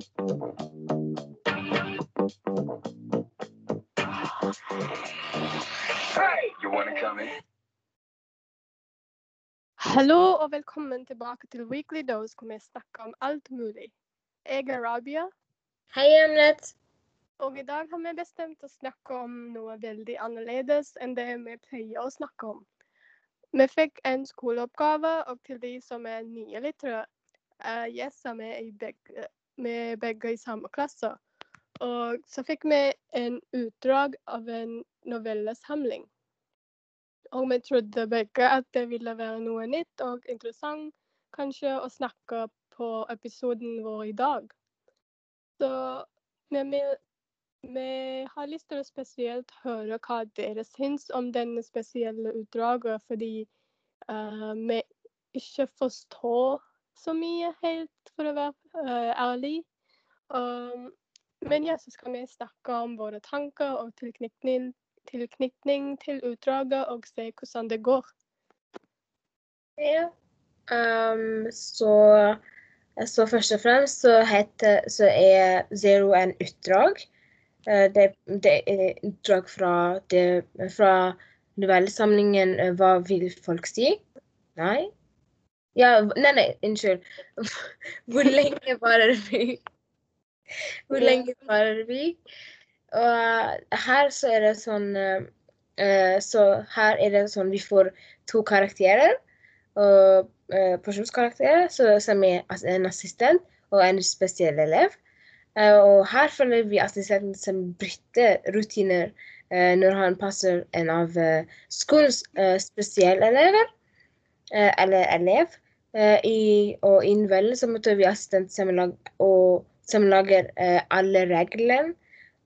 Hallo og velkommen tilbake til Weekly Dose, hvor vi snakker om alt mulig. Jeg er Rabia, Hei, Emlet. og i dag har vi bestemt å snakke om noe veldig annerledes enn det vi pleier å snakke om. Vi fikk en skoleoppgave, og til de som er nye lyttere, uh, yes, vi, i begge, er begge i samme klasse. Og så fikk vi en utdrag av en novellesamling. Og vi trodde begge at det ville være noe nytt og interessant kanskje å snakke på episoden vår i dag. Så men vi, vi har lyst til å spesielt høre hva dere syns om denne spesielle utdraget, fordi uh, vi ikke forstår så mye helt, for å være eh, ærlig. Um, men ja, så skal vi snakke om våre tanker og tilknytning, tilknytning til utdraget og se hvordan det går. Ja. Um, så, så først og fremst så, heter, så er Zero en utdrag. Eh, det, det er utdrag fra, det, fra novellesamlingen eh, Hva vil folk si? Nei? Ja, nei, nei, unnskyld. Hvor lenge varer vi? Hvor lenge varer vi? Og her så er det sånn eh, eh, Så her er det sånn vi får to karakterer. Og uh, personskarakterer, som er en assistent og en spesiell elev. Eh, og her følger vi assistenten som bryter rutiner eh, når han passer en av skolens spesialelever, eh, eller elev. Eh, i, og i novellen så måtte vi assistent som, og, som eh, alle reglene.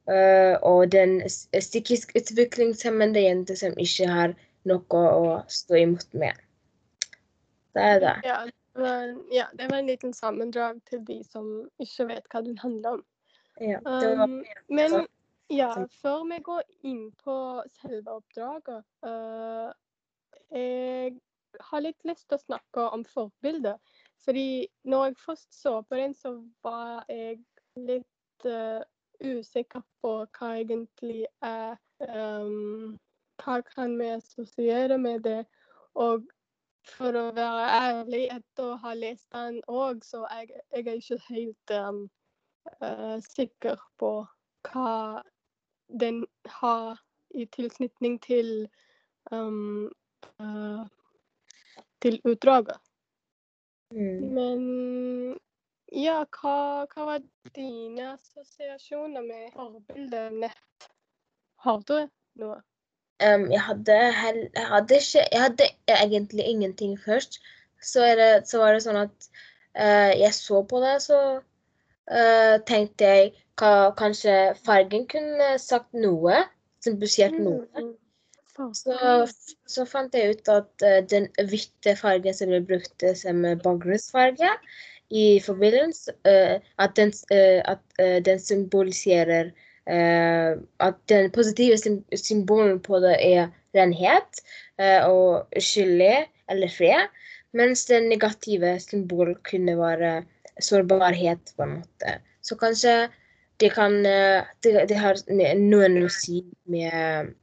eh, og den psykisk utviklingshemmede jente som ikke har noe å stå imot med. Det er det. Ja, det var, ja, det var en liten sammendrag til de som ikke vet hva den handler om. Ja, var Um, men ja, før vi går inn på selve oppdraget uh, Jeg har litt lyst til å snakke om forbilder. Fordi når jeg først så på den, så var jeg litt uh, usikker på hva egentlig er um, Hva kan vi assosiere med det? Og for å være ærlig, etter å ha lest den òg, så jeg, jeg er ikke helt um, uh, sikker på hva den har i tilknytning til um, eh, til utdraget. Mm. Men ja, hva, hva var dine assosiasjoner med forbildet nett? Har du noe? Um, jeg, hadde hel, jeg hadde ikke Jeg hadde egentlig ingenting først. Så, det, så var det sånn at uh, jeg så på det, så uh, tenkte jeg hva kanskje fargen kunne sagt noe. Symbolisert noe. Mm. Så, så fant jeg ut at eh, den hvite fargen som ble brukt eh, som bakgrunnsfarge i forbindelse, eh, at, den, at den symboliserer At den positive sym symbolen på det er renhet og skyldig eller fred, mens den negative symbolen kunne være sårbarhet, på en måte. Så kanskje det kan Det, det har noen å si med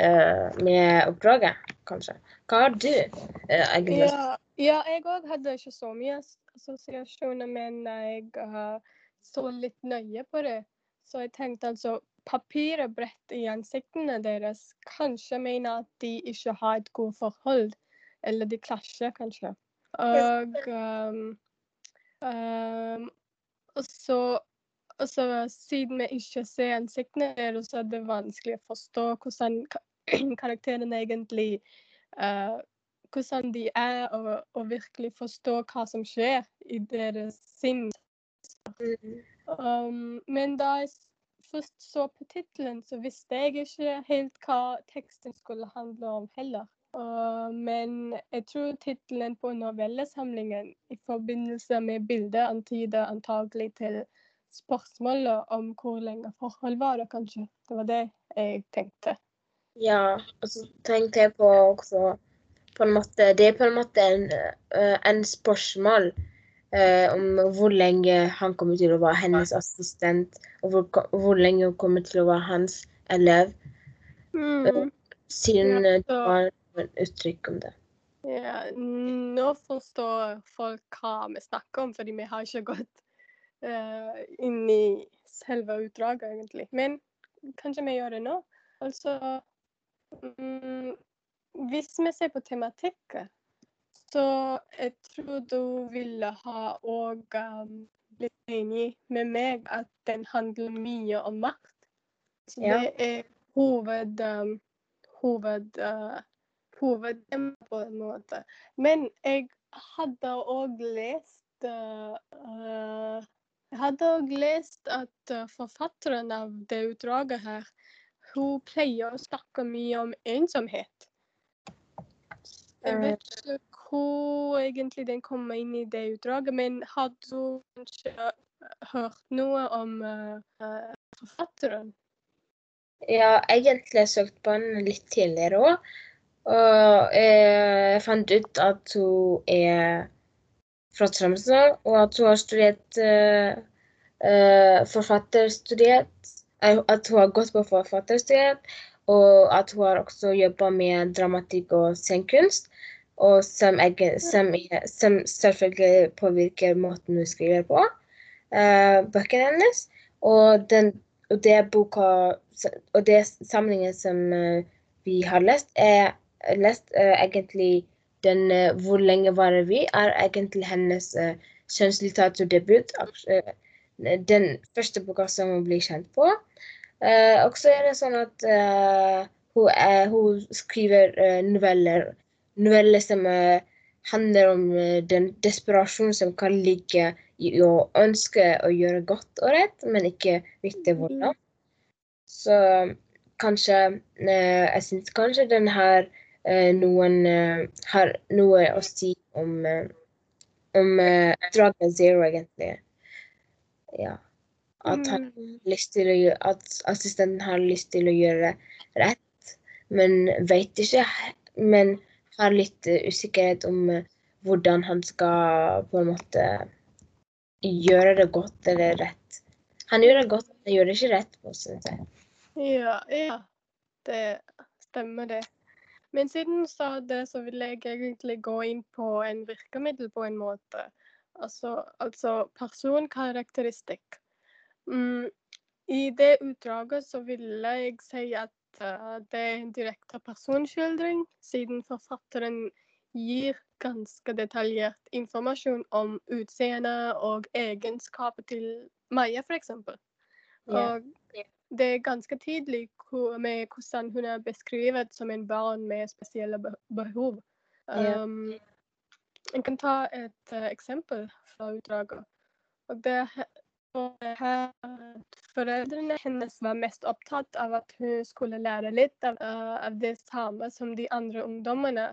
eh, med oppdraget, kanskje. Hva har du uh, egentlig? Ja, ja jeg òg hadde ikke så mye assosiasjoner, men jeg uh, så litt nøye på det. Så jeg tenkte altså Papiret brett i ansiktene deres kanskje mener at de ikke har et godt forhold. Eller de klasjer, kanskje. Og um, um, så og så siden vi ikke ser ansiktene deres, så er det vanskelig å forstå hvordan karakterene egentlig uh, hvordan de er, og, og virkelig forstå hva som skjer i deres sinn. Um, men da jeg først så på tittelen, så visste jeg ikke helt hva teksten skulle handle om heller. Uh, men jeg tror tittelen på novellesamlingen i forbindelse med bildet antyder antagelig til spørsmålet om hvor lenge forhold var det, kanskje. Det var det jeg tenkte. Ja, og så tenkte jeg på også på en måte Det er på en måte en, eh, en spørsmål eh, om hvor lenge han kommer til å være hennes assistent, og hvor, hvor lenge hun kommer til å være hans elev, Mm. siden Ja, eh, det var et uttrykk om det. Ja, nå forstår folk hva vi snakker om, fordi vi har ikke gått uh, inn i selve utdraget, egentlig. Men kanskje vi gjør det nå. Altså Hvis vi ser på tematikken, så jeg tror du ville ha òg um, blitt enig med meg at den handler mye om makt. Så Ja. det er hoved... Um, hoved uh, hovedtema på en måte. Men jeg hadde òg lest uh, uh, Jeg hadde òg lest at uh, forfatteren av det utdraget her, hun pleier å snakke mye om ensomhet. Jeg vet ikke hvor egentlig den kommer inn i det utdraget, men har du kanskje hørt noe om uh, uh, forfatteren? Ja, egentlig søkt på henne litt tidligere òg. Og eh, jeg fant ut at hun er fra Tromsø, og at hun har studert eh, eh, forfatterstudiet. Eh, At hun har gått på forfatterstudiet, og at hun har også jobba med dramatikk og scenekunst. Og som, jeg, som, som selvfølgelig påvirker måten hun skriver på. uh, bøkene hennes. Og, den, og det boka og det samlingen som uh, vi har lest, er lest uh, egentlig den 'Hvor lenge varer vi?' er egentlig hennes uh, kjønnslitteraturdebut. Den første boka som hun blir kjent på. Uh, og så er det sånn at uh, hun, er, hun skriver eh, noveller. Noveller som handler om den desperasjonen som kan ligge i å ønske å gjøre godt og rett, men ikke vite hvordan. Så kanskje Jeg syns kanskje den her noen har noe å si om om Dragon Zero, egentlig. Ja. At han Mm. gjøre At assistenten har lyst til å gjøre rett, men vet ikke Men har litt eh, usikkerhet om eh, hvordan han skal på en måte gjøre det godt eller rett. Han gjør det godt, men gjør det ikke rett, på, synes jeg. Ja, ja, det stemmer det. Men siden du sa det, så vil jeg egentlig gå inn på en virkemiddel på en måte. Altså, altså personkarakteristikk. Mm, I det utdraget så ville jeg si at uh, det er en direkte personskildring, siden forfatteren gir ganske detaljert informasjon om utseende og egenskaper til Maja, f.eks. Og det er ganske tydelig med hvordan hun er beskrevet som en barn med spesielle behov. Um, jeg kan ta et eh, eksempel fra utdraget. Og det er og det her Foreldrene hennes var mest opptatt av at hun skulle lære litt av, eh, av det samme som de andre ungdommene.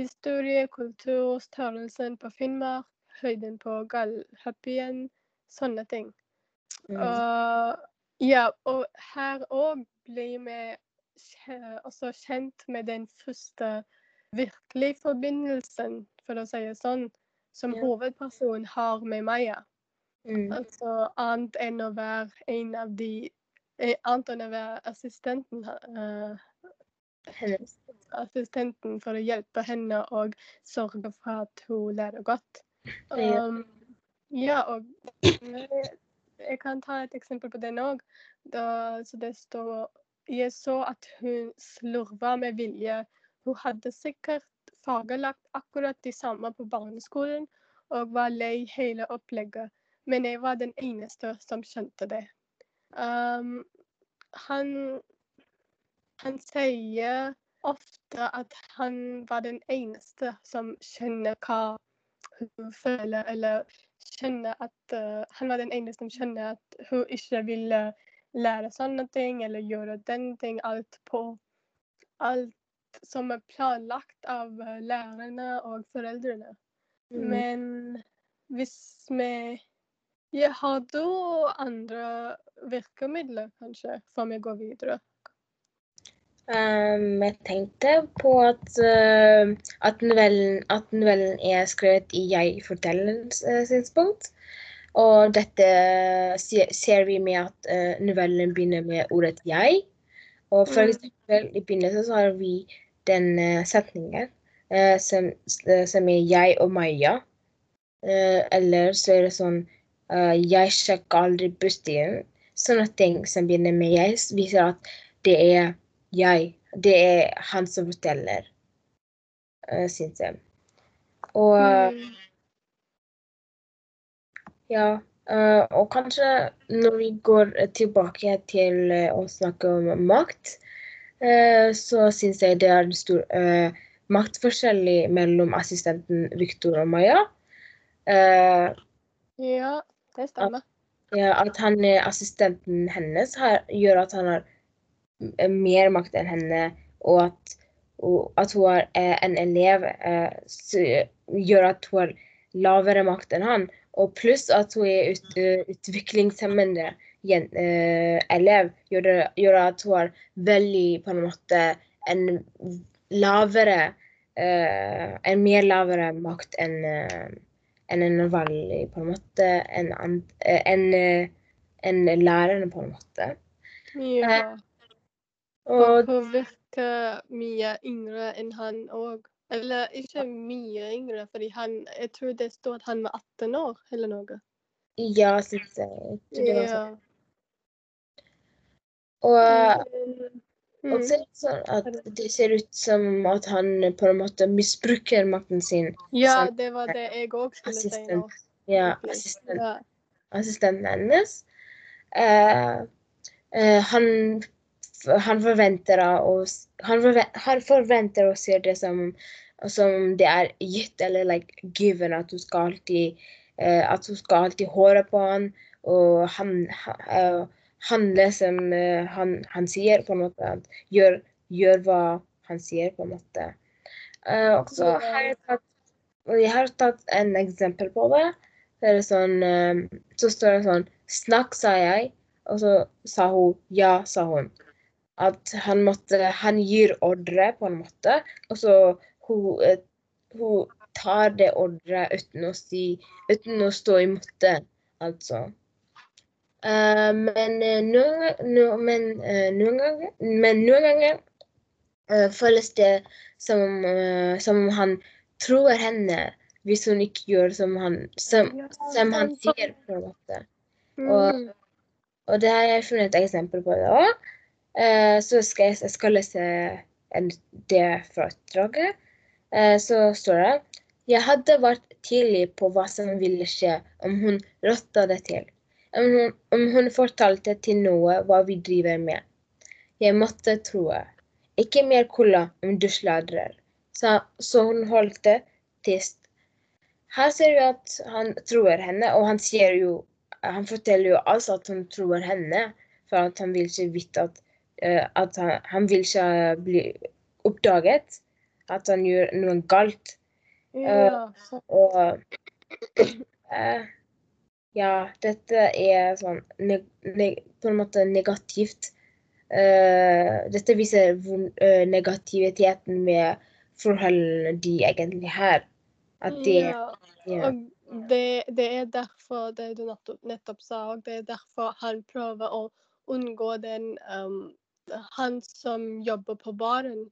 Historie, kultur, størrelsen på Finnmark, høyden på Galdhøpiggen, sånne ting. Mm. Og ja, og her òg blir vi også kjent med den første virkelige forbindelsen, for å si det sånn, som Ja. hovedpersonen har med Maja. Mm. Altså annet enn å være en av de eh, Annet enn å være assistenten, uh, Hennes. assistenten for å hjelpe henne og sørge for at hun lærer godt. Um, ja, og jeg kan ta et eksempel på den òg. Det står Jeg så at hun slurva med vilje. Hun hadde sikkert fargelagt akkurat de samme på barneskolen og var lei hele opplegget, men jeg var den eneste som skjønte det. Um, han han sier ofte at han var den eneste som skjønner hva hun føler, eller skjønner at uh, Han var den eneste som skjønner at hun ikke ville lære sånne ting, eller gjøre den ting. Alt på Alt som er planlagt av eh, lærerne og foreldrene. Mm. Men hvis vi ja, Har da andre virkemidler, kanskje, før vi går videre? Um, jeg tenkte på at, uh, at, novellen, at, novellen, er skrevet i jeg-fortellerens uh, synspunkt. Og dette ser vi med at uh, novellen begynner med ordet 'jeg'. Og for mm. eksempel i begynnelsen så har vi den setningen som, som, er 'jeg og Maja'. eller så er det sånn 'jeg sjekker aldri busstigen'. Sånne ting som begynner med 'jeg', viser at det er jeg. Det er han som forteller, uh, eh, syns jeg. Og mm. Ja. Uh, og kanskje når vi går tilbake til å snakke om makt, så syns jeg det er en stor maktforskjell mellom assistenten Victor og Maja. ja, det stemmer. At, ja, at han assistenten hennes, har, gjør at han har mer makt enn henne, og at, og at hun er eh, en elev eh, gjør at hun har lavere makt enn han. Og pluss at hun er ut, utviklingshemmende elev, gjør, det, gjør, at hun har veldig på en måte en lavere uh, En mer lavere makt enn uh, enn en vanlig på en måte en, en, en lærerne, på en måte. Ja. Og hun virker mye yngre enn han òg. Eller ikke mye yngre, fordi han Jeg tror det står at han var 18 år, eller noe. Ja, syns jeg. Sånn. Og, mm. og så er det sånn at det ser ut som at han på en måte misbruker makten sin. Ja, det var det jeg òg skulle assistent. si nå. Ja, assistent, ja. assistenten hennes. Uh, uh, han han forventer, å, han, han forventer og ser det som, som det er gitt eller like, given at hun skal alltid uh, at hun skal alltid høre på han og han, uh, handle som uh, han, han, sier, på en måte. Gjør, gjør, hva han sier, på en måte. og så har jeg tatt jeg har tatt en eksempel på det. det sånn, så står det sånn Snakk, sa jeg. Og så sa hun ja, sa hun at han måtte Han gir ordre, på en måte, og så hun, uh, hun tar det ordret uten å si Uten å stå imot det, altså. Men, noen, ganger, ganger føles det som, som om han tror henne hvis hun ikke gjør som han, som, som han sier, på en måte. Og, mm. og det har jeg funnet et eksempel på det òg. Eh, så skal jeg, jeg skal lese en, det fra utdraget. Eh, så står det Jeg hadde vært tidlig på hva som ville skje om hun rotta det til. Om hun, om hun fortalte til noe hva vi driver med. Jeg måtte troe. Ikke mer cola om du sladrer. Så, så hun holdt tyst. Her ser vi at han tror henne, og han sier jo Han forteller jo altså at han tror henne, for at han vil ikke vite at Eh, at han, han, vil ikke bli oppdaget. At han gjør noe galt. Ja. Uh, og uh, Ja, dette er sånn på en måte negativt. Uh, dette viser hvor, negativiteten med forholdene de egentlig har. At de ja. ja. Og det, det, er derfor det du nettopp, nettopp sa, og det er derfor han prøver å unngå den um, han som jobber på baren,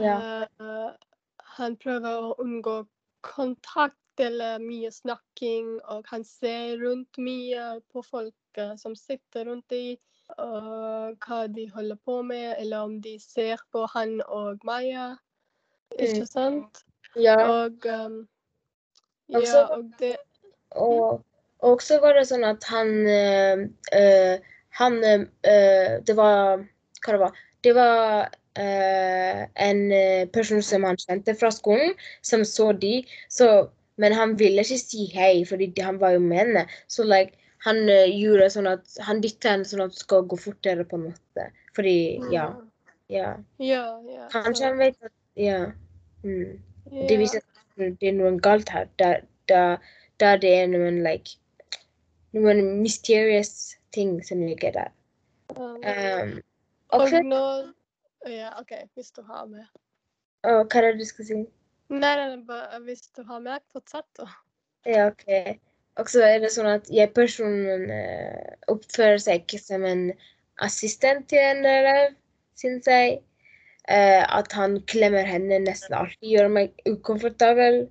ja. uh, han prøver å unngå kontakt eller mye snakking, og han ser rundt mye på folk som sitter rundt dem, og hva de holder på med, eller om de ser på han og Maya. Ikke mm. sant? Ja. Og um, ja, og det og, også var det sånn at han øh, øh, Han øh, Det var hva det var. Det var uh, en eh, person som han kjente fra skolen, som så de, så, men han ville ikke si hei, fordi han var jo med henne. Så like, han uh, gjorde sånn at han dytta henne sånn at det skal gå fortere, på en måte. Fordi, ja. Ja, ja, ja Kanskje han vet at Ja. Mm. Det viser at det er noe galt her. Da, da, da det er noen like noen mysterious ting som ligger der. Um, og når, Ja, OK, hvis du har med. Å, hva er det du skal si? Nei, hvis du har mer, fortsett, da. Ja, OK. Og så er det sånn at jeg-personen eh, oppfører seg ikke som en assistent til en elev, syns jeg. Eh, at han klemmer henne nesten alltid gjør meg ukomfortabel.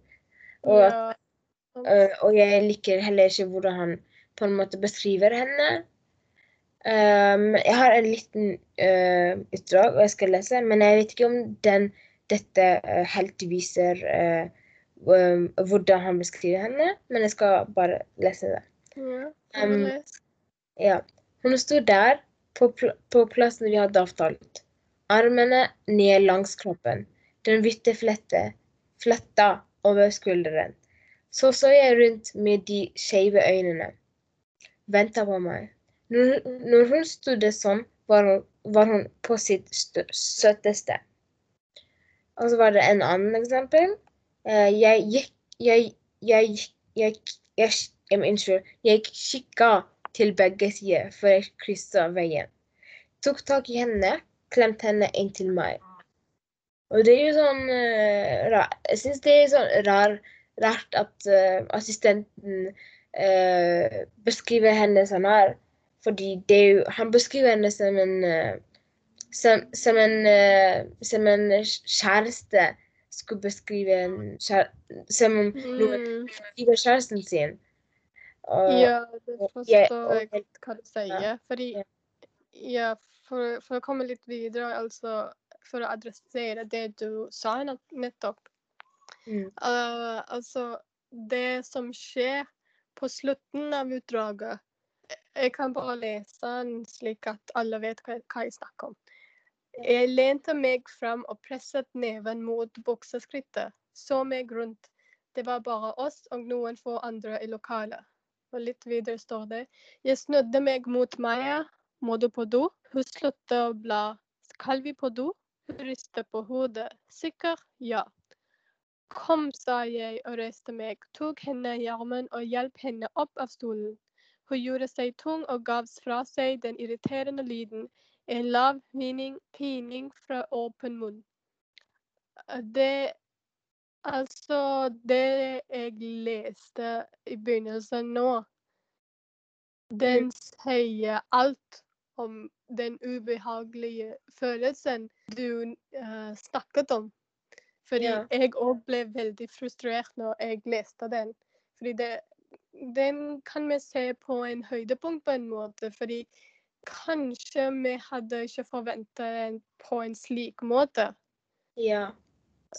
Og, at, Ja. eh, og jeg liker heller ikke hvordan han på en måte beskriver henne. Jeg har en liten utdrag, og jeg skal lese, men jeg vet ikke om den, dette eh, helt viser eh, um, hvordan han beskriver henne, men jeg skal bare lese det. Ja, Um. Ja. Hun sto der på, pl på plassen vi hadde avtalt. Armene ned langs kroppen. Den hvite flette, fletta over skulderen. Så så jeg rundt med de skeive øynene. Venta på meg. Når, når hun stod sånn, var hun, var hun på sitt søteste. Og så var det en annen eksempel. Eh, jeg gikk kikka til begge sider før jeg kryssa veien. Tok tak i henne, klemte henne inntil meg. Og det er jo sånn uh, ra Jeg syns det er sånn rar, rart at uh, assistenten uh, beskriver henne sånn her. Fordi det er jo Han beskriver henne som en eh, som, som en eh, som en kjæreste skulle beskrive en kjære, Som om noen Mm. beskriver kjæresten sin. Og, Ja, det forstår jeg- og- hva du sier. Fordi Ja. Ja, for, for å komme litt videre, altså for å adressere det du sa nettopp. Mm. uh, altså, det som skjer på slutten av utdraget Jeg kan bare lese den slik at alle vet hva, hva jeg snakker om. Jeg lente meg fram og presset neven mot bukseskrittet. Så meg rundt. Det var bare oss og noen få andre i lokalet. Og litt videre står det Jeg snudde meg mot Maja. Må du på do? Hun sluttet å bla. Skal vi på do? Hun ristet på hodet. Sikker? Ja. Kom, sa jeg og reiste meg, tok henne i armen og hjalp henne opp av stolen. Hun gjorde seg tung og gav fra seg den irriterende lyden, en lav pining fra åpen munn. Det Altså, det jeg leste i begynnelsen nå, den sier alt om den ubehagelige følelsen du uh, snakket om. Fordi Ja. jeg òg ble veldig frustrert når jeg leste den. Fordi det, den kan vi se på en høydepunkt på en måte. Fordi kanskje vi hadde ikke forventa det på en slik måte. Ja.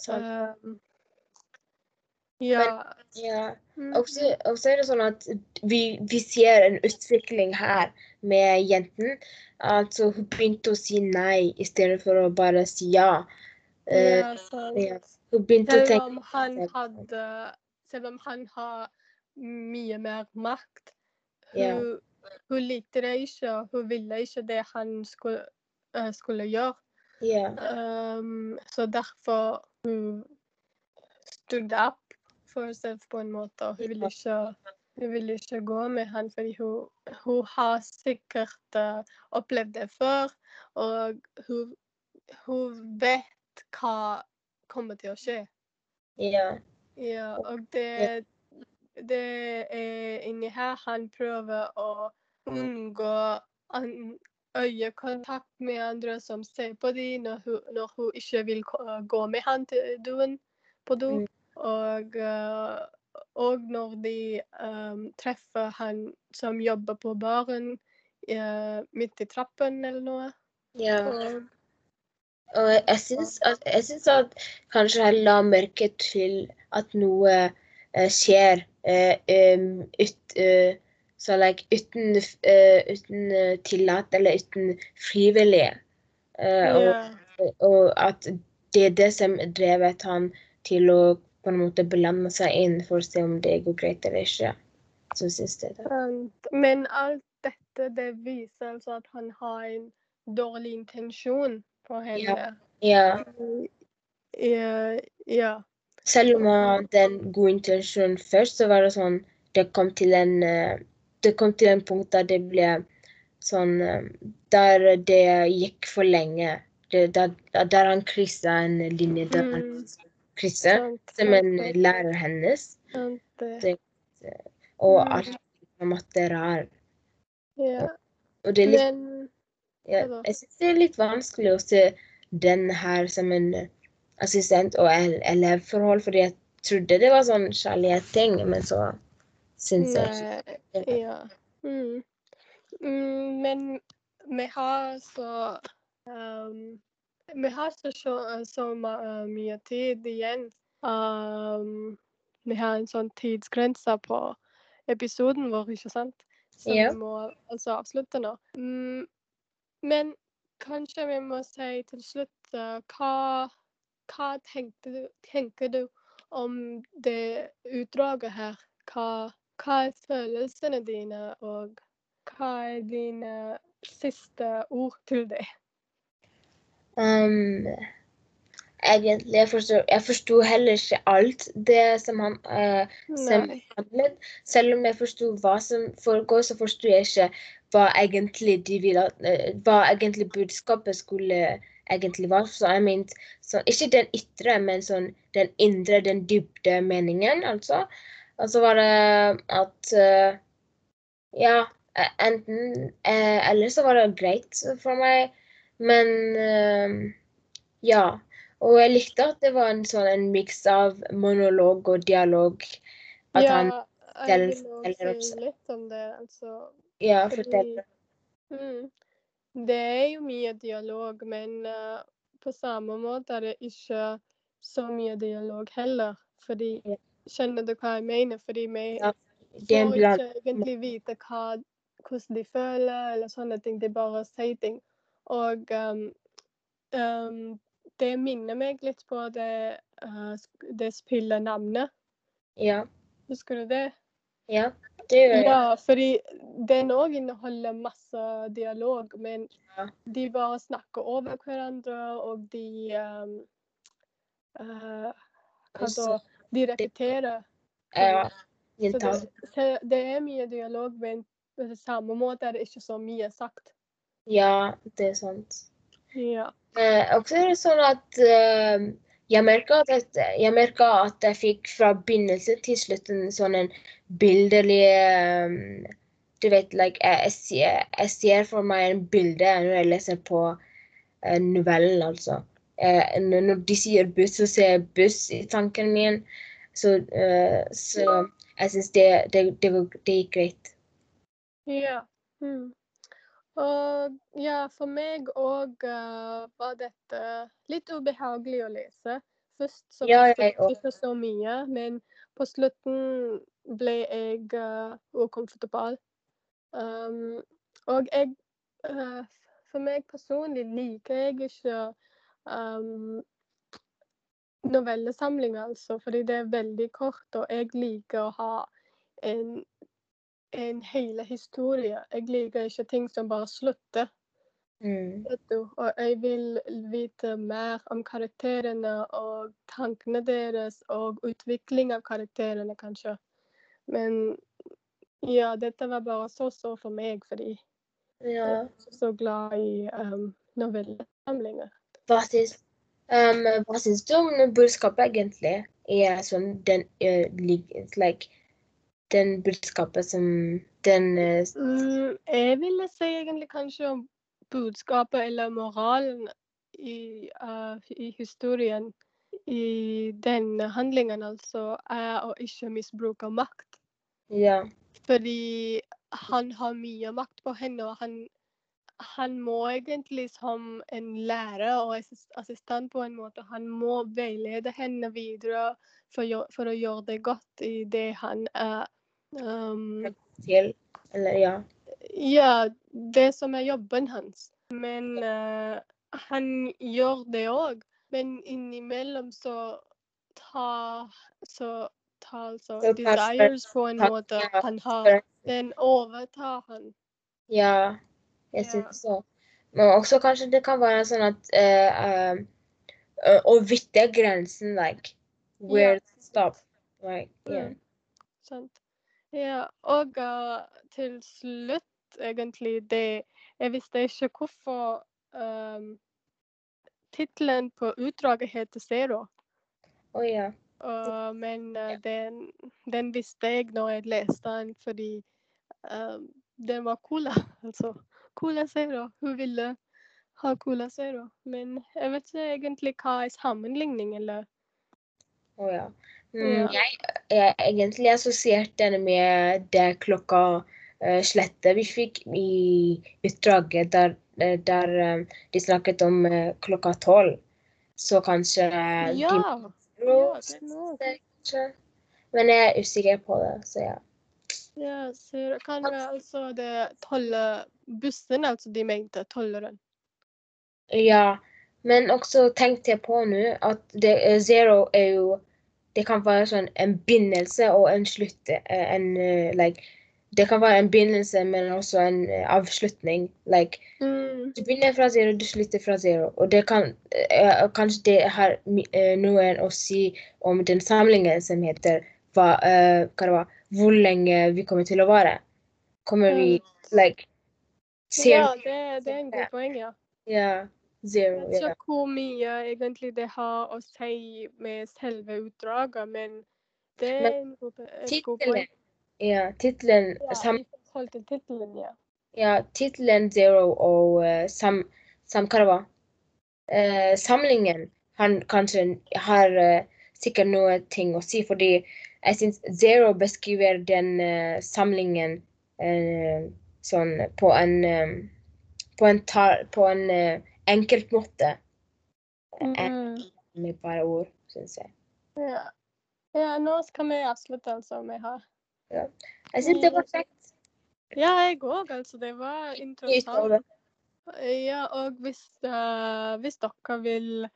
Um, ja. ja. mm, Og så er det sånn at vi, vi ser en utvikling her med jenten. Altså hun begynte å si nei i stedet for å bare si ja. Eh, ja, sant. ja. Hun begynte å Selv tenke om han hadde Selv om han har mye mer makt. Ja. Hun, likte det ikke, og hun ville ikke det han skulle, uh, skulle gjøre. Yeah. Um, så derfor hun stood up for seg på en måte. Og hun ville ikke, hun ville ikke gå med han, fordi hun, hun har sikkert uh, opplevd det før. Og hun, hun vet hva kommer til å skje. Ja. Ja, og det, det er inni her han prøver å unngå an, øyekontakt med andre som ser på dem når når hun ikke vil gå med han til doen, på do. Mm. Og, eh, og når de um, treffer han som jobber på baren uh, midt i trappen eller noe. ja. Og, Og jeg syns at, jeg syns at kanskje jeg la merke til at noe eh, skjer eh, ut, eh, så like, uten, eh, uten eh, tillat eller uten frivillige. Yeah. og, og at det er det som drevet han til å på en måte blande seg inn for å se om det går greit eller ikke. Så synes jeg det. Men alt dette det viser altså at han har en dårlig intensjon på henne. Ja. Ja. ja. Selv om han hadde en god intensjon først, så var det sånn Det kom til en eh, Det kom til en punkt der det ble sånn eh, Der det gikk for lenge. det, der, der han kryssa en linje der han Mm. som en lærer hennes. det. Og Mm. alt om at det er rar. Ja. Og det er litt Ja, jeg syns det er litt vanskelig å se den her som en assistent- og elevforhold, fordi jeg trodde det var sånn kjærlighetsting, men så syns jeg ikke det. ja. Mm. Mm, men vi har så um, Vi har så, så, så ma- mye tid igjen. Um, vi har en sånn tidsgrense på episoden vår, ikke sant? Så Ja. vi må altså avslutte nå. Mm, men kanskje vi må si til slutt uh, hva, hva tenkte du, tenker du om det utdraget her? Hva, hva er følelsene dine, og hva er dine siste ord til det? Um, egentlig, jeg forstod jeg forsto heller ikke alt det som han uh, som handlet. Selv om jeg forsto hva som foregår, så forsto jeg ikke hva egentlig de ville eh, Hva egentlig budskapet skulle egentlig var. Så jeg mente så, Ikke den ytre, men sånn den indre, den dybde meningen, altså. Og så var det at uh, Ja, enten uh, Eller så var det greit for meg, men uh, ja. Og jeg likte at det var en sånn en miks av monolog og dialog. At ja, han jeg vil også si litt om det. Altså, ja, fordi forteller. mm, Det er jo mye dialog, men uh, på samme måte er det ikke så mye dialog heller. Fordi Ja. Skjønner du hva jeg mener? Fordi vi Ja, får ikke egentlig vite hva, hvordan de føler, eller sånne ting. De bare sier ting. Og um, um, det minner meg litt på det, uh, det spillet navnet. Ja. Husker du det? Ja, det gjør jeg. Ja, fordi den òg inneholder masse dialog, men Ja. de bare snakker over hverandre, og de um, uh, Hva da? De repeterer. Ja, det, det er mye dialog, men på samme måte er det ikke så mye sagt. Ja, det er sant. Ja. Eh, også er det sånn at eh, jeg merka at, at jeg fikk fra begynnelse til slutt en sånn en bilderlig um, Du vet, like, jeg, ser, jeg ser for meg en bilde når jeg leser på uh, novellen, altså. Uh, når de sier buss, så ser jeg buss i tanken min. Så, uh, så jeg syns det, det, det, det gikk greit. Ja. Mm. Og ja, for meg òg var dette litt ubehagelig å lese. Først så Ja, jeg ikke så mye, men på slutten ble jeg uh, ukomfortabel. Um, og jeg uh, For meg personlig liker jeg ikke um, novellesamlinger, altså, fordi det er veldig kort, og jeg liker å ha en en hel historie. Jeg liker ikke ting som bare slutter. Mm. Og jeg vil vite mer om karakterene og tankene deres og utvikling av karakterene, kanskje. Men ja, dette var bare så-så for meg, fordi jeg er så glad i um, novellesamlinger. Hva syns, um, hva syns du om budskapet egentlig? Er sånn den uh, like, Den budskapet som den eh, Mm, jeg ville si egentlig kanskje om budskapet eller moralen i, uh, i historien i den handlingen, altså, er å ikke misbruke makt. Ja. Fordi han har mye makt på henne, og han, han må egentlig som en lærer og assis- assistent på en måte, han må veilede henne videre for, for å gjøre det godt i det han er. Um, Til. Eller ja. ja, det som er jobben hans. Men uh, han gjør det òg. Men innimellom så tar så tar altså Så tar desires på en måte ja, han har, den overtar han. Ja, jeg Ja. syns så. Men også kanskje det kan være sånn at uh, eh, Å vite grensen, like where yeah. to stop. Like, yeah. Sant. Ja, og uh, til slutt, egentlig, det Jeg visste ikke hvorfor um, tittelen på utdraget heter Zero. Å ja. Uh, men uh, Ja. den, den visste jeg når jeg leste den, fordi eh, den var Cola. Altså Cola Zero. Hun ville ha Cola Zero. Men jeg vet ikke egentlig hva er sammenligning, eller Å ja. Mm, jeg, jeg egentlig assosierte den med det klokka uh, slettet vi fikk i utdraget, der, eh, der um, de snakket om uh, klokka tolv. Så kanskje Ja! de ja det er òg. Men jeg er usikker på det, så ja. Ja, Zero. Kan altså det tolle bussen, altså de mente tolleren. Ja, men også tenkte jeg på nå at det, zero er jo Det kan være sånn en begynnelse og en slutt. eh, En, eh, like, det kan være en begynnelse, men også en eh, avslutning. Like, Mm. du begynner fra zero, du slutter fra zero. Og det kan uh, Kanskje det har uh, eh, noe å si om den samlingen som heter hva, uh, hva det var, hvor lenge vi kommer til å vare. Kommer vi like ser Ja, det, det er en god poeng, ja. Ja, zero. Jeg vet ikke hvor mye egentlig det har å si med selve utdraget, men det er Men en god, god poeng. ja, tittelen Ja, sam, tittelen, ja. ja, tittelen Zero og uh, sam, sam, hva det var? Eh, samlingen han kanskje har uh, sikkert noe ting å si, fordi jeg syns Zero beskriver den uh, samlingen sånn på en um, på en, tar, på en eh, enkelt måte. Eh, Mm. Med bare ord, syns jeg. ja. Ja, nå skal vi avslutte, altså. Vi har Jeg syns det var kjekt. Ja, jeg òg, altså. Det var interessant. Ja, og hvis, uh, hvis dere vil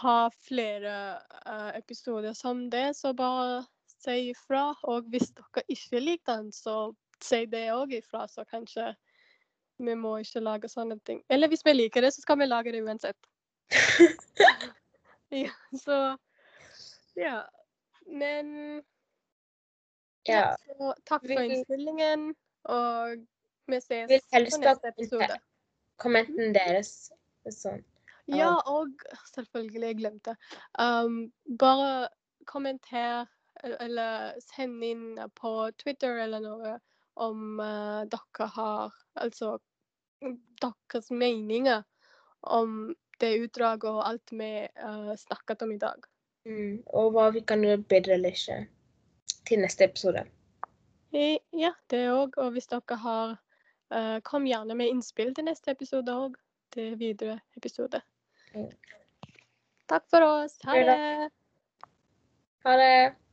ha flere uh, episoder som det, så bare si ifra. Og hvis dere ikke liker den, så si det òg ifra, så kanskje vi må ikke lage sånne ting. Eller hvis vi liker det, så skal vi lage det uansett. Ja, så Ja. Men Ja. så takk for innstillingen, og vi ses på neste episode. Kommenten deres. Sånn. Ja, og selvfølgelig, jeg glemte. Um, bare kommenter eller send inn på Twitter eller noe om uh, dere har Altså deres meninger om det utdraget og alt vi uh, snakket om i dag. Mm. Og hva vi kan gjøre bedre eller ikke til neste episode. I- Ja, det òg. Og hvis dere har uh, Kom gjerne med innspill til neste episode òg. Til videre episode. Mm. Takk for oss. Ha det. Ha det!